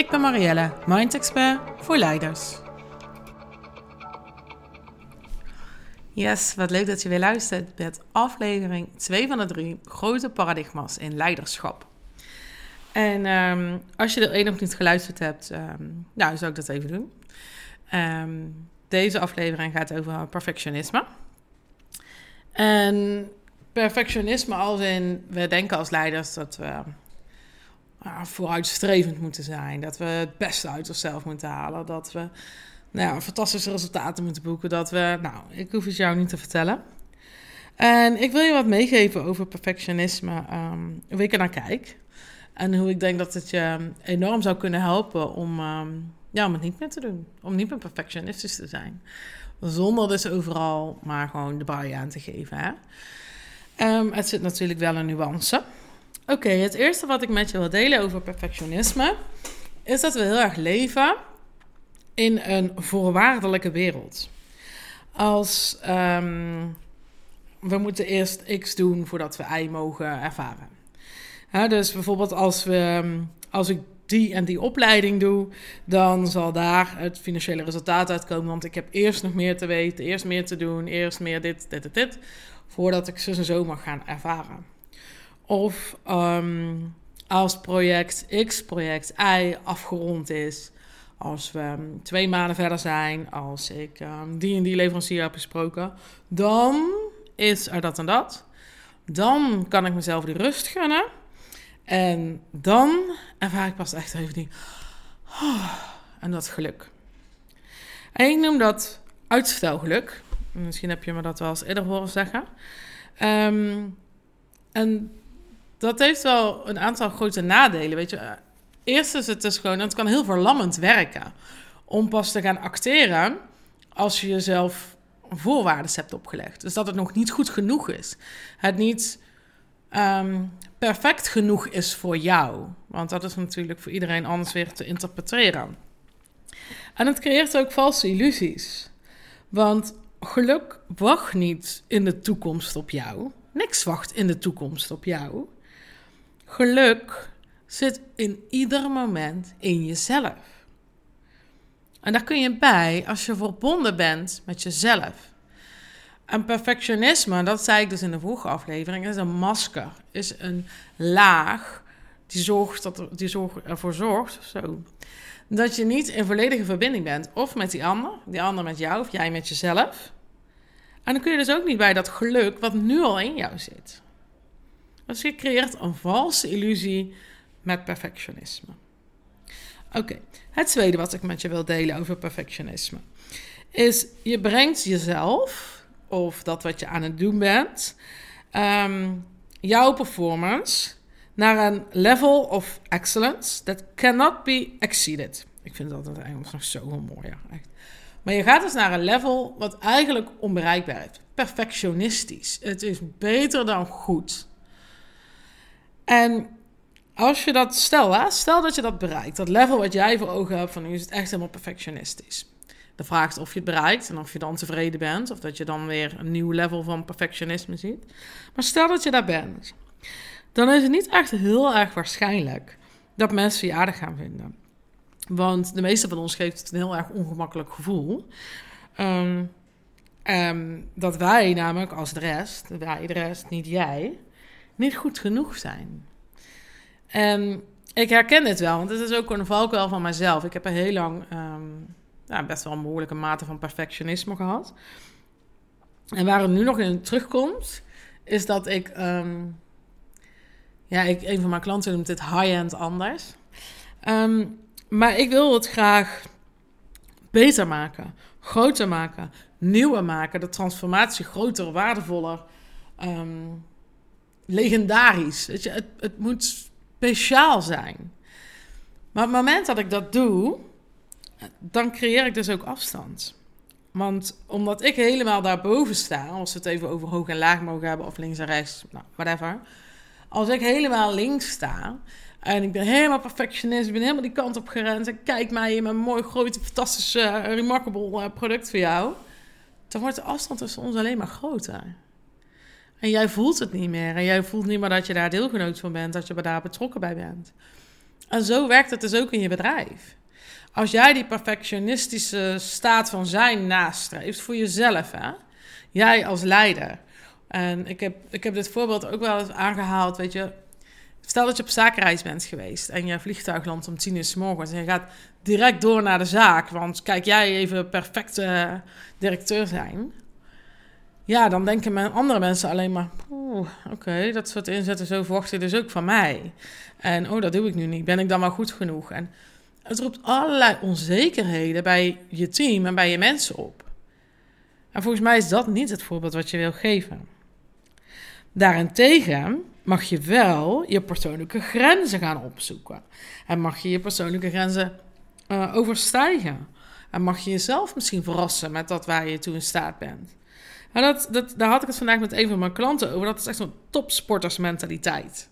Ik ben Marielle, Mind Expert voor leiders. Yes, wat leuk dat je weer luistert bij aflevering 2 van de 3 grote paradigma's in leiderschap. En ehm, als je er één nog niet geluisterd hebt, um, nou zou ik dat even doen. Ehm, deze aflevering gaat over perfectionisme. En perfectionisme als in, we denken als leiders dat we uh, vooruitstrevend moeten zijn. Dat we het beste uit onszelf moeten halen. Dat we nou ja, fantastische resultaten moeten boeken. Dat we, nou, ik hoef het jou niet te vertellen. En ik wil je wat meegeven over perfectionisme, um, hoe ik er naar kijk. En hoe ik denk dat het je enorm zou kunnen helpen om, um, ja, om het niet meer te doen. Om niet meer perfectionistisch te zijn. Zonder dus overal maar gewoon de baai aan te geven. Hè? Um, het zit natuurlijk wel een nuance. Oké, het eerste wat ik met je wil delen over perfectionisme is dat we heel erg leven in een voorwaardelijke wereld. Als um, we moeten eerst X doen voordat we Y mogen ervaren. dus bijvoorbeeld als, we, als ik die en die opleiding doe, dan zal daar het financiële resultaat uitkomen. Want ik heb eerst nog meer te weten, eerst meer te doen, eerst meer dit, dit en dit, voordat ik ze zo mag gaan ervaren. Of um, als project X, project Y afgerond is, als we twee maanden verder zijn, als ik um, die en die leverancier heb besproken, dan is er dat en dat. Dan kan ik mezelf die rust gunnen. En dan ervaar ik pas echt even die. Oh, en dat geluk. En ik noem dat uitstelgeluk. Misschien heb je me dat wel eens eerder horen zeggen. En dat heeft wel een aantal grote nadelen. Weet je, eerst is het dus gewoon, het kan heel verlammend werken om pas te gaan acteren als je jezelf voorwaarden hebt opgelegd. Dus dat het nog niet goed genoeg is. Het niet um, perfect genoeg is voor jou. Want dat is natuurlijk voor iedereen anders weer te interpreteren. En het creëert ook valse illusies. Want geluk wacht niet in de toekomst op jou. Niks wacht in de toekomst op jou. Geluk zit in ieder moment in jezelf. En daar kun je bij als je verbonden bent met jezelf. En perfectionisme, dat zei ik dus in de vorige aflevering, is een masker, is een laag die, zorgt dat, die zorg, ervoor zorgt zo, dat je niet in volledige verbinding bent. Of met die ander, die ander met jou, of jij met jezelf. En dan kun je dus ook niet bij dat geluk wat nu al in jou zit. Dus je creëert een valse illusie met perfectionisme. Oké, het tweede wat ik met je wil delen over perfectionisme is je brengt jezelf of dat wat je aan het doen bent, um, jouw performance naar een level of excellence that cannot be exceeded. Ik vind dat in het Engels nog zo mooi, ja, echt. Maar je gaat dus naar een level wat eigenlijk onbereikbaar is. Perfectionistisch. Het is beter dan goed. En als je dat, stel, hè, stel dat je dat bereikt, dat level wat jij voor ogen hebt, van nu is het echt helemaal perfectionistisch. De vraag is of je het bereikt en of je dan tevreden bent, of dat je dan weer een nieuw level van perfectionisme ziet. Maar stel dat je daar bent, dan is het niet echt heel erg waarschijnlijk dat mensen je aardig gaan vinden. Want de meeste van ons geeft het een heel erg ongemakkelijk gevoel. Um, dat wij namelijk als de rest, wij de rest, niet jij, niet goed genoeg zijn. En ik herken dit wel, want het is ook een valkuil van mezelf. Ik heb een heel lang ja, best wel een behoorlijke mate van perfectionisme gehad. En waar het nu nog in terugkomt, is dat ik... Um, ja, ik, een van mijn klanten noemt dit high-end anders. Maar ik wil het graag beter maken, groter maken, nieuwer maken. De transformatie groter, waardevoller, legendarisch. Weet je, het, het moet speciaal zijn. Maar op het moment dat ik dat doe, dan creëer ik dus ook afstand. Want omdat ik helemaal daarboven sta, als we het even over hoog en laag mogen hebben, of links en rechts, nou, whatever. Als ik helemaal links sta en ik ben helemaal perfectionist, ik ben helemaal die kant op gerend en kijk mij in mijn mooi, grote, fantastische, remarkable uh, product voor jou, dan wordt de afstand tussen ons alleen maar groter. En jij voelt het niet meer. En jij voelt niet meer dat je daar deelgenoot van bent, dat je daar betrokken bij bent. En zo werkt het dus ook in je bedrijf. Als jij die perfectionistische staat van zijn nastreeft voor jezelf, hè? jij als leider. En ik heb, ik heb dit voorbeeld ook wel eens aangehaald, weet je. Stel dat je op zakenreis bent geweest en je vliegtuig landt om tien uur s morgens en je gaat direct door naar de zaak, want kijk jij even perfecte directeur zijn. Ja, dan denken andere mensen alleen maar, oké, dat soort inzetten, zo verwacht je dus ook van mij. En oh, dat doe ik nu niet. Ben ik dan wel goed genoeg? En het roept allerlei onzekerheden bij je team en bij je mensen op. En volgens mij is dat niet het voorbeeld wat je wil geven. Daarentegen mag je wel je persoonlijke grenzen gaan opzoeken. En mag je je persoonlijke grenzen uh, overstijgen. En mag je jezelf misschien verrassen met dat waar je toe in staat bent. Dat, dat, daar had ik het vandaag met een van mijn klanten over. Dat is echt zo'n topsportersmentaliteit.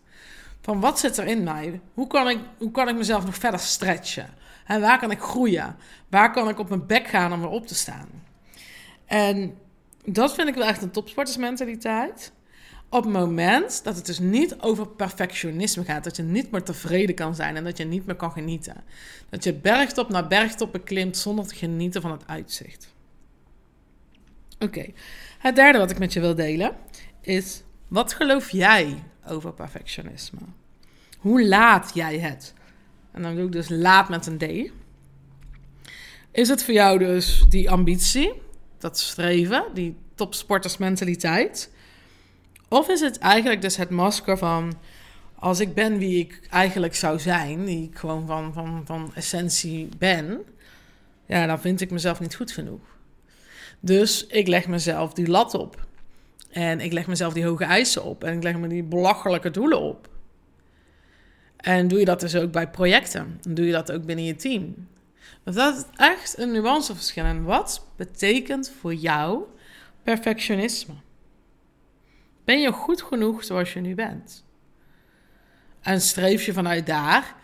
Van wat zit er in mij? Hoe kan ik, hoe kan ik mezelf nog verder stretchen? En waar kan ik groeien? Waar kan ik op mijn bek gaan om weer op te staan? En dat vind ik wel echt een topsportersmentaliteit. Op het moment dat het dus niet over perfectionisme gaat, dat je niet meer tevreden kan zijn en dat je niet meer kan genieten. Dat je bergtop naar bergtop beklimt zonder te genieten van het uitzicht. Oké, het derde wat ik met je wil delen is: wat geloof jij over perfectionisme? Hoe laat jij het? En dan doe ik dus laat met een D. Is het voor jou dus die ambitie, dat streven, die topsportersmentaliteit? Of is het eigenlijk dus het masker van als ik ben wie ik eigenlijk zou zijn, die ik gewoon van, van, van essentie ben, ja, dan vind ik mezelf niet goed genoeg. Dus ik leg mezelf die lat op. En ik leg mezelf die hoge eisen op. En ik leg me die belachelijke doelen op. En doe je dat dus ook bij projecten? Dan doe je dat ook binnen je team? Want dat is echt een nuanceverschil. En wat betekent voor jou perfectionisme? Ben je goed genoeg zoals je nu bent? En streef je vanuit daar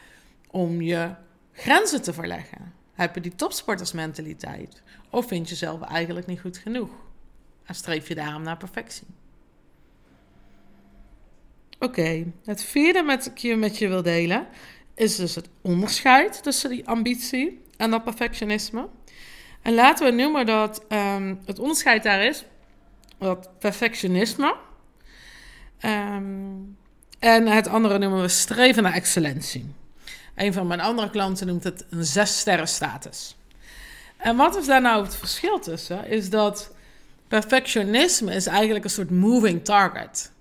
om je grenzen te verleggen? Heb je die topsportersmentaliteit? Of vind je jezelf eigenlijk niet goed genoeg? En streef je daarom naar perfectie? Oké, het vierde met ik je met je wil delen is dus het onderscheid tussen die ambitie en dat perfectionisme. En laten we noemen dat um, het onderscheid daar is dat perfectionisme um, en het andere noemen we streven naar excellentie. Een van mijn andere klanten noemt het een zes sterren status. En wat is daar nou het verschil tussen? Is dat perfectionisme is eigenlijk een soort moving target.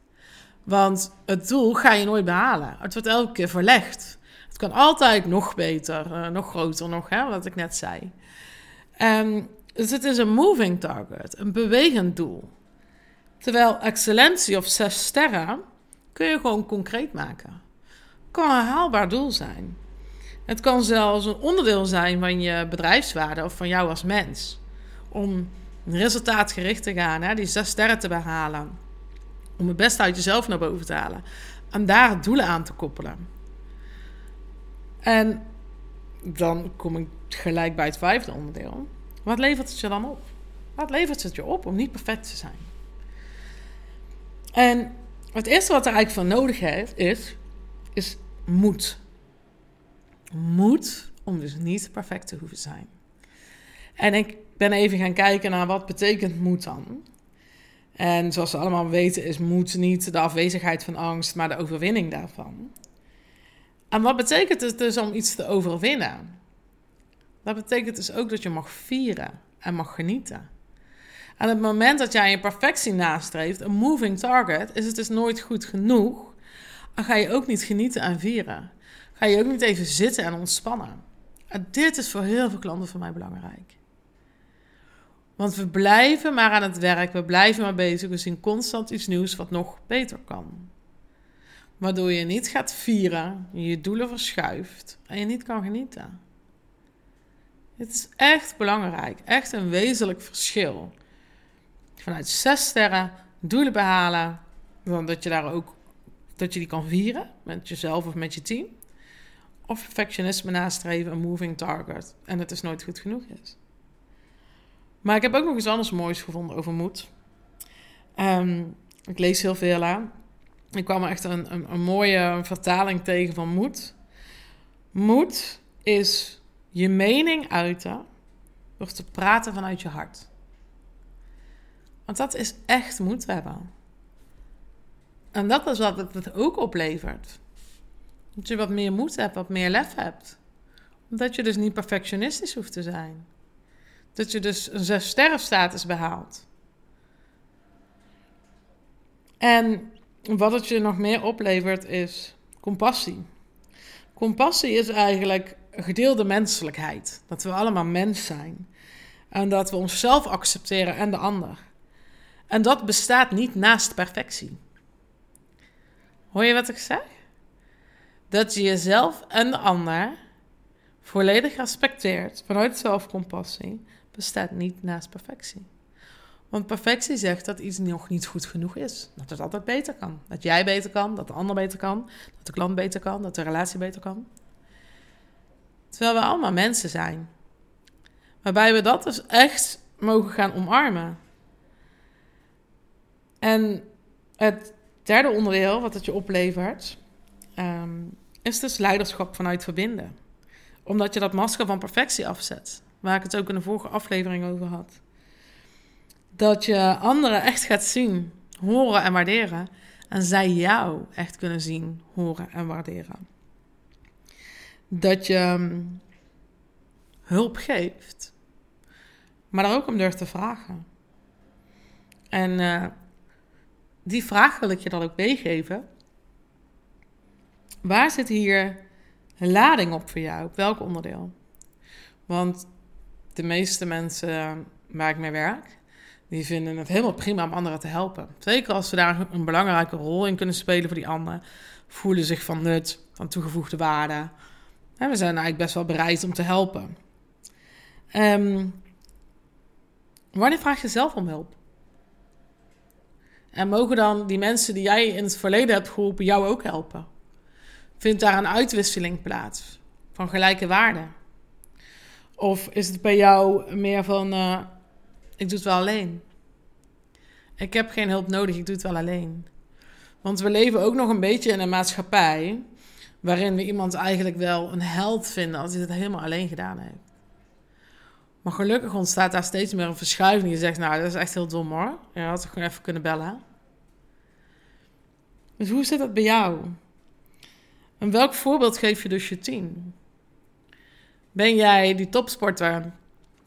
Want het doel ga je nooit behalen. Het wordt elke keer verlegd. Het kan altijd nog beter, uh, nog groter nog, hè, wat ik net zei. Um, dus het is een moving target, een bewegend doel. Terwijl excellentie of zes sterren kun je gewoon concreet maken. Kan een haalbaar doel zijn. Het kan zelfs een onderdeel zijn van je bedrijfswaarde of van jou als mens. Om resultaatgericht te gaan, hè, die zes sterren te behalen. Om het beste uit jezelf naar boven te halen. En daar doelen aan te koppelen. En dan kom ik gelijk bij het vijfde onderdeel. Wat levert het je dan op? Wat levert het je op om niet perfect te zijn? En het eerste wat er eigenlijk van nodig heeft, is, is moed. Moed om dus niet perfect te hoeven zijn. En ik ben even gaan kijken naar wat betekent moed dan. En zoals we allemaal weten is moed niet de afwezigheid van angst, maar de overwinning daarvan. En wat betekent het dus om iets te overwinnen? Dat betekent dus ook dat je mag vieren en mag genieten. Aan het moment dat jij je perfectie nastreeft, een moving target, is het dus nooit goed genoeg. Dan ga je ook niet genieten en vieren. Ga je ook niet even zitten en ontspannen. En dit is voor heel veel klanten van mij belangrijk. Want we blijven maar aan het werk, we blijven maar bezig, we zien constant iets nieuws wat nog beter kan. waardoor je niet gaat vieren, je doelen verschuift en je niet kan genieten. Het is echt belangrijk, echt een wezenlijk verschil. Vanuit zes sterren doelen behalen, dan dat je daar ook dat je die kan vieren met jezelf of met je team. Of perfectionisme nastreven, een moving target en het is nooit goed genoeg is. Maar ik heb ook nog iets anders moois gevonden over moed. Ehm, ik lees heel veel aan. Ik kwam echt een, een, een mooie vertaling tegen van moed. Moed is je mening uiten door te praten vanuit je hart. Want dat is echt moed hebben. En dat is wat het ook oplevert. Dat je wat meer moed hebt, wat meer lef hebt. Omdat je dus niet perfectionistisch hoeft te zijn. Dat je dus een zes status behaalt. En wat het je nog meer oplevert is compassie. Compassie is eigenlijk gedeelde menselijkheid. Dat we allemaal mens zijn. En dat we onszelf accepteren en de ander. En dat bestaat niet naast perfectie. Hoor je wat ik zeg? Dat je jezelf en de ander volledig respecteert vanuit zelfcompassie bestaat niet naast perfectie. Want perfectie zegt dat iets nog niet goed genoeg is. Dat het altijd beter kan. Dat jij beter kan, dat de ander beter kan, dat de klant beter kan, dat de relatie beter kan. Terwijl we allemaal mensen zijn. Waarbij we dat dus echt mogen gaan omarmen. En het derde onderdeel wat het je oplevert, ehm, is dus leiderschap vanuit verbinden. Omdat je dat masker van perfectie afzet. Waar ik het ook in de vorige aflevering over had. Dat je anderen echt gaat zien, horen en waarderen. En zij jou echt kunnen zien, horen en waarderen. Dat je ehm, hulp geeft, maar daar ook om durft te vragen. En uh, die vraag wil ik je dan ook meegeven. Waar zit hier een lading op voor jou? Op welk onderdeel? Want de meeste mensen waar ik mee werk, die vinden het helemaal prima om anderen te helpen. Zeker als ze daar een belangrijke rol in kunnen spelen voor die anderen. Voelen zich van nut, van toegevoegde waarde. En we zijn eigenlijk best wel bereid om te helpen. Um, wanneer vraag je zelf om hulp? En mogen dan die mensen die jij in het verleden hebt geholpen jou ook helpen? Vindt daar een uitwisseling plaats van gelijke waarden? Of is het bij jou meer van, uh, ik doe het wel alleen? Ik heb geen hulp nodig, ik doe het wel alleen. Want we leven ook nog een beetje in een maatschappij waarin we iemand eigenlijk wel een held vinden als hij het helemaal alleen gedaan heeft. Maar gelukkig ontstaat daar steeds meer een verschuiving. Je zegt, nou, dat is echt heel dom hoor. Je had toch gewoon even kunnen bellen. Dus hoe zit dat bij jou? En welk voorbeeld geef je dus je team? Ben jij die topsporter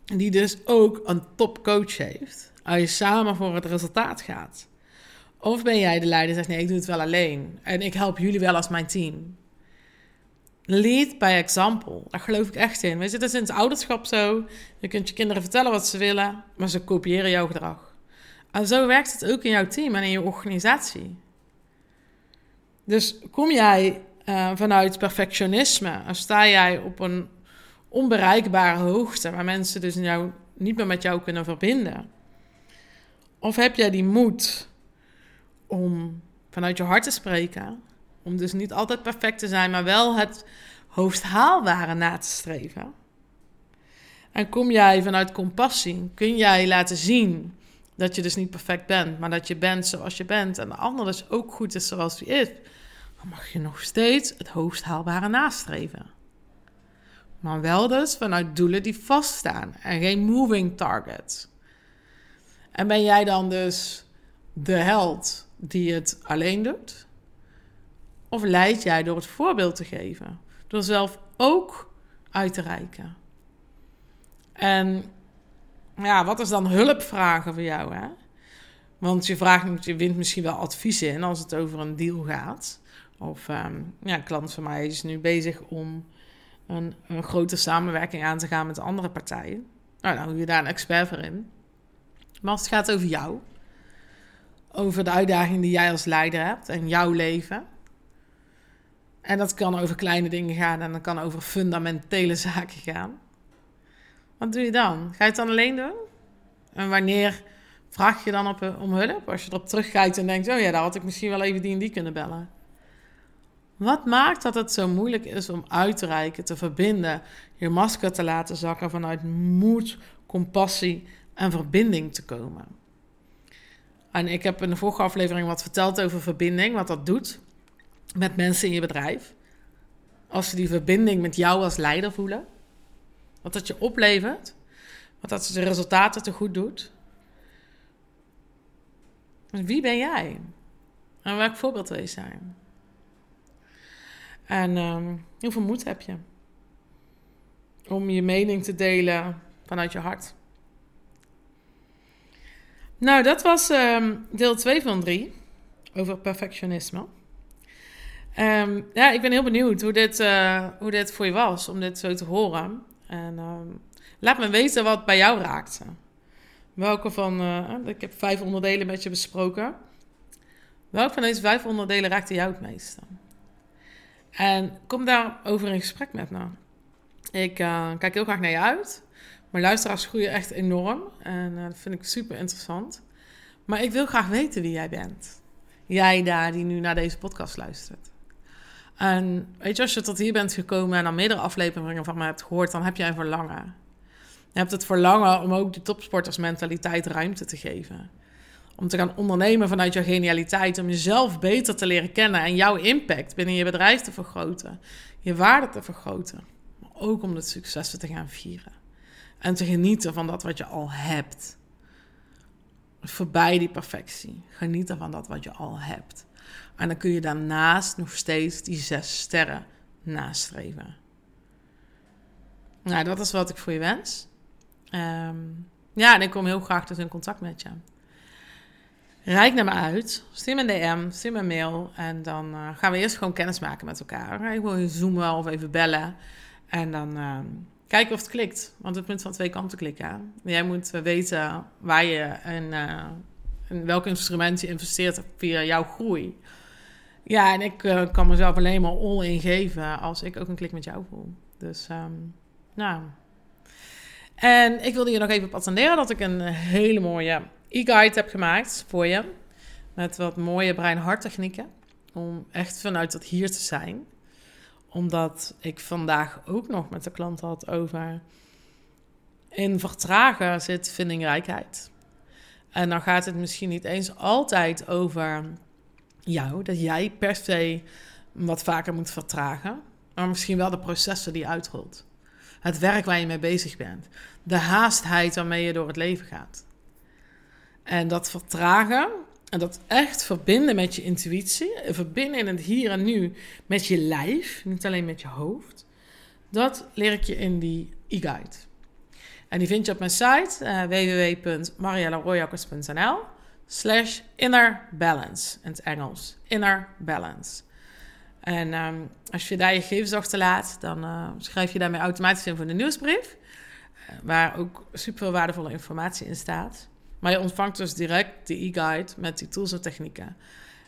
die dus ook een topcoach heeft, als je samen voor het resultaat gaat? Of ben jij de leider die zegt, nee, ik doe het wel alleen en ik help jullie wel als mijn team? Lead by example. Daar geloof ik echt in. Is in het ouderschap zo. Je kunt je kinderen vertellen wat ze willen, maar ze kopiëren jouw gedrag. En zo werkt het ook in jouw team en in je organisatie. Dus kom jij uh, vanuit perfectionisme sta jij op een onbereikbare hoogte waar mensen dus jou, niet meer met jou kunnen verbinden? Of heb jij die moed om vanuit je hart te spreken? Om dus niet altijd perfect te zijn, maar wel het hoogst haalbare na te streven. En kom jij vanuit compassie, kun jij laten zien dat je dus niet perfect bent, maar dat je bent zoals je bent en de ander dus ook goed is zoals hij is, mag je nog steeds het hoogst haalbare nastreven. Maar wel dus vanuit doelen die vaststaan en geen moving targets. En ben jij dan dus de held die het alleen doet? Of leid jij door het voorbeeld te geven? Door zelf ook uit te reiken. En ja, wat is dan hulpvragen voor jou? Hè? Want je, vraagt, je wint misschien wel advies in als het over een deal gaat. Of um, ja, een klant van mij is nu bezig om een, een grote samenwerking aan te gaan met andere partijen. Nou, dan moet je daar een expert voor in. Maar als het gaat over jou, over de uitdaging die jij als leider hebt en jouw leven, En dat kan over kleine dingen gaan en dat kan over fundamentele zaken gaan. Wat doe je dan? Ga je het dan alleen doen? En wanneer vraag je dan op, om hulp? Als je erop terugkijkt en denkt: oh ja, daar had ik misschien wel even die en die kunnen bellen. Wat maakt dat het zo moeilijk is om uit te reiken, te verbinden, je masker te laten zakken vanuit moed, compassie en verbinding te komen? En ik heb in de vorige aflevering wat verteld over verbinding, wat dat doet met mensen in je bedrijf. Als ze die verbinding met jou als leider voelen, wat dat je oplevert, wat dat de resultaten te goed doet. Wie ben jij? En welk voorbeeld wil je zijn? En um, moed heb je om je mening te delen vanuit je hart? Nou, dat was um, deel 2 van 3 over perfectionisme. Um, ja, ik ben heel benieuwd hoe dit, uh, hoe dit voor je was om dit zo te horen. En laat me weten wat bij jou raakte. Welke van, uh, ik heb vijf onderdelen met je besproken. Welke van deze vijf onderdelen raakte jou het meeste? En kom daarover in gesprek met me. Ik uh, kijk heel graag naar je uit. Mijn luisteraars groeien echt enorm. En uh, dat vind ik super interessant. Maar ik wil graag weten wie jij bent. Jij daar die nu naar deze podcast luistert. En weet je, als je tot hier bent gekomen en dan meerdere afleveringen van me hebt gehoord, dan heb jij een verlangen. Je hebt het verlangen om ook die topsportersmentaliteit ruimte te geven. Om te gaan ondernemen vanuit jouw genialiteit. Om jezelf beter te leren kennen en jouw impact binnen je bedrijf te vergroten. Je waarde te vergroten. Maar ook om de successen te gaan vieren. En te genieten van dat wat je al hebt. Voorbij die perfectie. Genieten van dat wat je al hebt. En dan kun je daarnaast nog steeds die zes sterren nastreven. Nou, dat is wat ik voor je wens. Um, ja, en ik kom heel graag dus in contact met je. Rijk naar me uit. Stuur me een DM, stuur me een mail. En dan uh, gaan we eerst gewoon kennis maken met elkaar. Ik wil je zoomen of even bellen. En dan uh, kijken of het klikt. Want het moet van twee kanten klikken. Jij moet weten waar je en in welk instrument je investeert via jouw groei. Ja, en ik kan mezelf alleen maar all in geven als ik ook een klik met jou voel. Dus, um, nou. En ik wilde je nog even attenderen dat ik een hele mooie e-guide heb gemaakt voor je. Met wat mooie brein-harttechnieken. Om echt vanuit dat hier te zijn. Omdat ik vandaag ook nog met de klant had over... In vertragen zit vindingrijkheid. En dan gaat het misschien niet eens altijd over jou. Dat jij per se wat vaker moet vertragen. Maar misschien wel de processen die je uitrolt. Het werk waar je mee bezig bent. De haastheid waarmee je door het leven gaat. En dat vertragen en dat echt verbinden met je intuïtie, verbinden in het hier en nu met je lijf, niet alleen met je hoofd, dat leer ik je in die e-guide. En die vind je op mijn site uh, slash inner balance in het Engels. Inner balance. En um, als je daar je gegevens achterlaat, dan uh, schrijf je daarmee automatisch in voor de nieuwsbrief. Uh, waar ook super waardevolle informatie in staat. Maar je ontvangt dus direct de e-guide met die tools en technieken.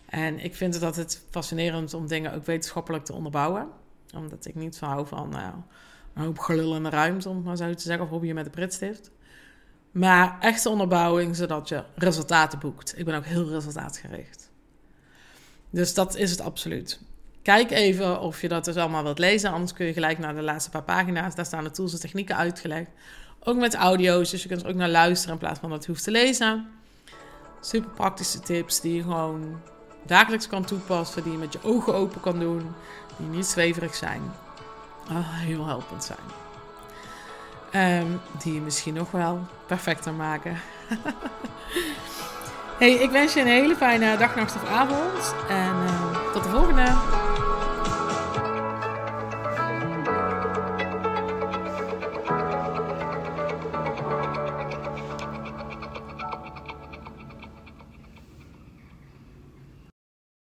En ik vind het altijd fascinerend om dingen ook wetenschappelijk te onderbouwen. Omdat ik niet van hou van nou, een hoop gelul in de ruimte, om maar zo te zeggen. Of hobby met de Britstift. Maar echte onderbouwing, zodat je resultaten boekt. Ik ben ook heel resultaatgericht. Dus dat is het absoluut. Kijk even of je dat dus allemaal wilt lezen. Anders kun je gelijk naar de laatste paar pagina's. Daar staan de tools en technieken uitgelegd. Ook met audio's, dus je kunt er ook naar luisteren in plaats van dat je hoeft te lezen. Super praktische tips die je gewoon dagelijks kan toepassen, die je met je ogen open kan doen, die niet zweverig zijn. Heel helpend zijn. Um, die je misschien nog wel perfecter maken. hey, ik wens je een hele fijne dag, nacht of avond. En uh, tot de volgende.